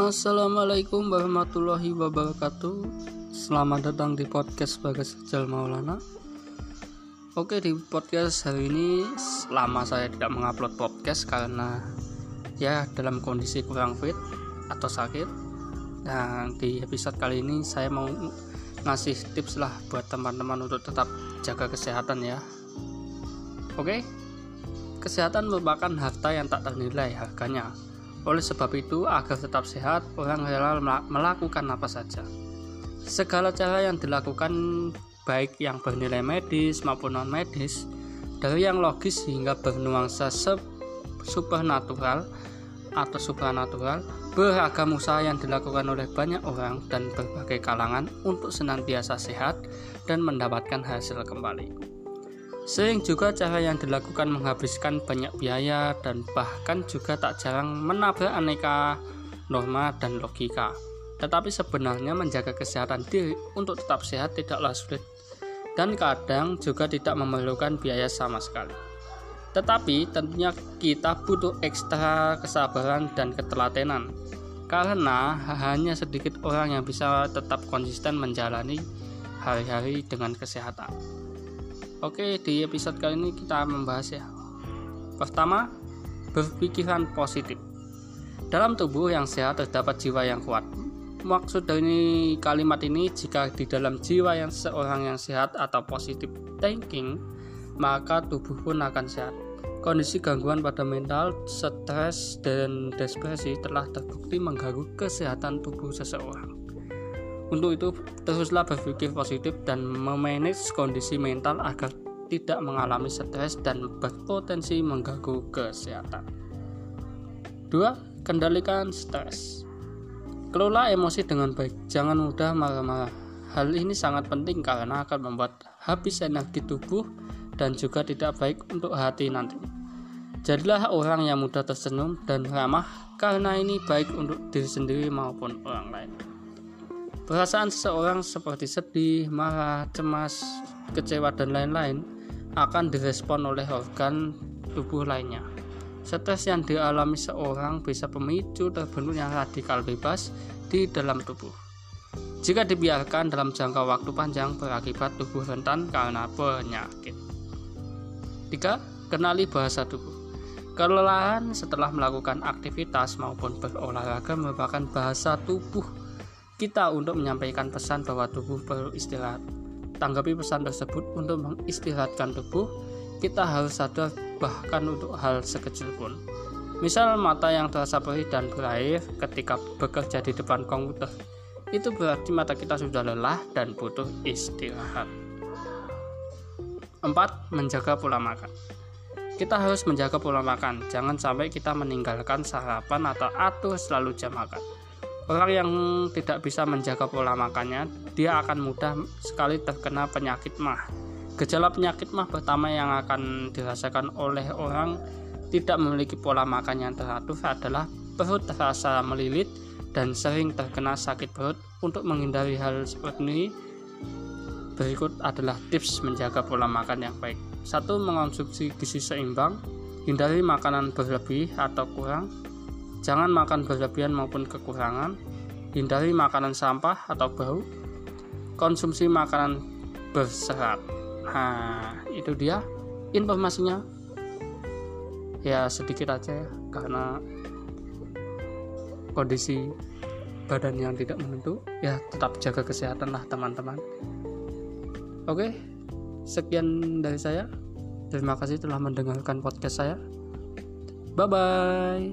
Assalamualaikum warahmatullahi wabarakatuh. Selamat datang di podcast Bagas Rijal Maulana. Oke di podcast hari ini Lama saya tidak mengupload podcast Karena ya dalam kondisi kurang fit Atau sakit. Dan di episode kali ini Saya mau ngasih tips lah Buat teman-teman untuk tetap jaga kesehatan ya. Oke Kesehatan merupakan harta yang tak ternilai harganya oleh sebab itu, agar tetap sehat, orang rela melakukan apa saja. Segala cara yang dilakukan baik yang bernilai medis maupun non medis, dari yang logis hingga bernuansa supernatural atau supranatural, beragam usaha yang dilakukan oleh banyak orang dan berbagai kalangan untuk senantiasa sehat dan mendapatkan hasil kembali. Sering juga cara yang dilakukan menghabiskan banyak biaya dan bahkan juga tak jarang menabrak aneka norma dan logika. Tetapi sebenarnya menjaga kesehatan diri untuk tetap sehat tidaklah sulit dan kadang juga tidak memerlukan biaya sama sekali. Tetapi tentunya kita butuh ekstra kesabaran dan ketelatenan karena hanya sedikit orang yang bisa tetap konsisten menjalani hari-hari dengan kesehatan. Oke, di episode kali ini kita membahas ya. Pertama, berpikiran positif. Dalam tubuh yang sehat terdapat jiwa yang kuat. Maksud dari kalimat ini jika di dalam jiwa yang seorang yang sehat atau positif thinking, maka tubuh pun akan sehat. Kondisi gangguan pada mental, stres, dan depresi telah terbukti mengganggu kesehatan tubuh seseorang. Untuk itu, teruslah berpikir positif dan memanage kondisi mental agar tidak mengalami stres dan berpotensi mengganggu kesehatan. 2. Kendalikan stres. Kelola emosi dengan baik, jangan mudah marah-marah. Hal ini sangat penting karena akan membuat habis energi tubuh dan juga tidak baik untuk hati nanti. Jadilah orang yang mudah tersenyum dan ramah karena ini baik untuk diri sendiri maupun orang lain. Perasaan seseorang seperti sedih, marah, cemas, kecewa, dan lain-lain akan direspon oleh organ tubuh lainnya. Stres yang dialami seorang bisa pemicu terbentuknya radikal bebas di dalam tubuh. Jika dibiarkan dalam jangka waktu panjang berakibat tubuh rentan karena penyakit. 3. Kenali bahasa tubuh. Kelelahan setelah melakukan aktivitas maupun berolahraga merupakan bahasa tubuh kita untuk menyampaikan pesan bahwa tubuh perlu istirahat. Tanggapi pesan tersebut untuk mengistirahatkan tubuh, kita harus sadar bahkan untuk hal sekecil pun. Misal mata yang terasa perih dan berair ketika bekerja di depan komputer. Itu berarti mata kita sudah lelah dan butuh istirahat. 4. Menjaga pola makan. Kita harus menjaga pola makan, jangan sampai kita meninggalkan sarapan atau atur selalu jam makan Orang yang tidak bisa menjaga pola makannya, dia akan mudah sekali terkena penyakit mah. Gejala penyakit mah pertama yang akan dirasakan oleh orang tidak memiliki pola makan yang teratur adalah perut terasa melilit dan sering terkena sakit perut. Untuk menghindari hal seperti ini, berikut adalah tips menjaga pola makan yang baik. Satu, mengonsumsi gizi seimbang, hindari makanan berlebih atau kurang, Jangan makan berlebihan maupun kekurangan. Hindari makanan sampah atau bau. Konsumsi makanan berserat. Nah, itu dia informasinya. Ya sedikit aja ya, karena kondisi badan yang tidak menentu ya tetap jaga kesehatan lah teman-teman oke sekian dari saya terima kasih telah mendengarkan podcast saya bye bye